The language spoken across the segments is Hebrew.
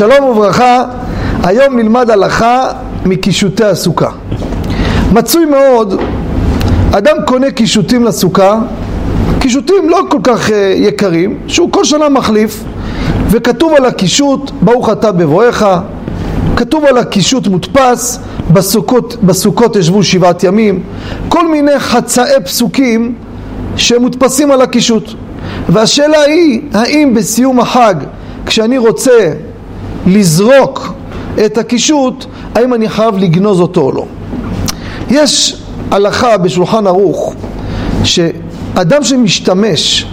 שלום וברכה, היום נלמד הלכה מקישוטי הסוכה. מצוי מאוד, אדם קונה קישוטים לסוכה, קישוטים לא כל כך יקרים, שהוא כל שנה מחליף, וכתוב על הקישוט, ברוך אתה בבואך, כתוב על הקישוט מודפס, בסוכות, בסוכות ישבו שבעת ימים, כל מיני חצאי פסוקים שמודפסים על הקישוט. והשאלה היא, האם בסיום החג, כשאני רוצה לזרוק את הקישוט, האם אני חייב לגנוז אותו או לא? יש הלכה בשולחן ערוך, שאדם שמשתמש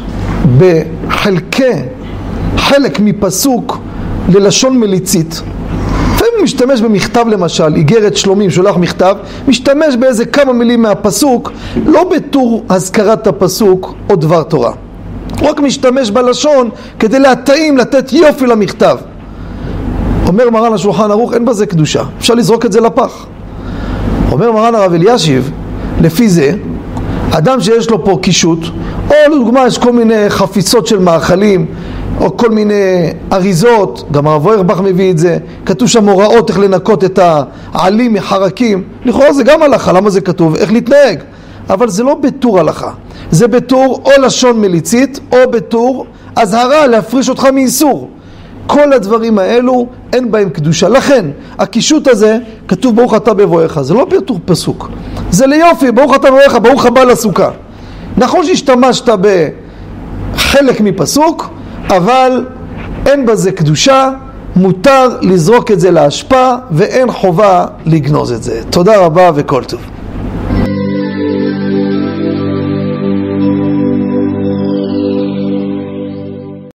בחלקי, חלק מפסוק ללשון מליצית, לפעמים הוא משתמש במכתב למשל, איגרת שלומים, שולח מכתב, משתמש באיזה כמה מילים מהפסוק, לא בתור הזכרת הפסוק או דבר תורה. הוא רק משתמש בלשון כדי להתאים, לתת יופי למכתב. אומר מרן השולחן ערוך, אין בזה קדושה, אפשר לזרוק את זה לפח. אומר מרן הרב אלישיב, לפי זה, אדם שיש לו פה קישוט, או לדוגמה יש כל מיני חפיסות של מאכלים, או כל מיני אריזות, גם הרב אוירבך מביא את זה, כתוב שם הוראות איך לנקות את העלים מחרקים, לכאורה זה גם הלכה, למה זה כתוב? איך להתנהג? אבל זה לא בטור הלכה, זה בטור או לשון מליצית, או בטור אזהרה להפריש אותך מאיסור. כל הדברים האלו אין בהם קדושה. לכן, הקישוט הזה כתוב ברוך אתה בבואך, זה לא בטור פסוק, זה ליופי, ברוך אתה בבואך, ברוך הבא לסוכה. נכון שהשתמשת בחלק מפסוק, אבל אין בזה קדושה, מותר לזרוק את זה לאשפה ואין חובה לגנוז את זה. תודה רבה וכל טוב.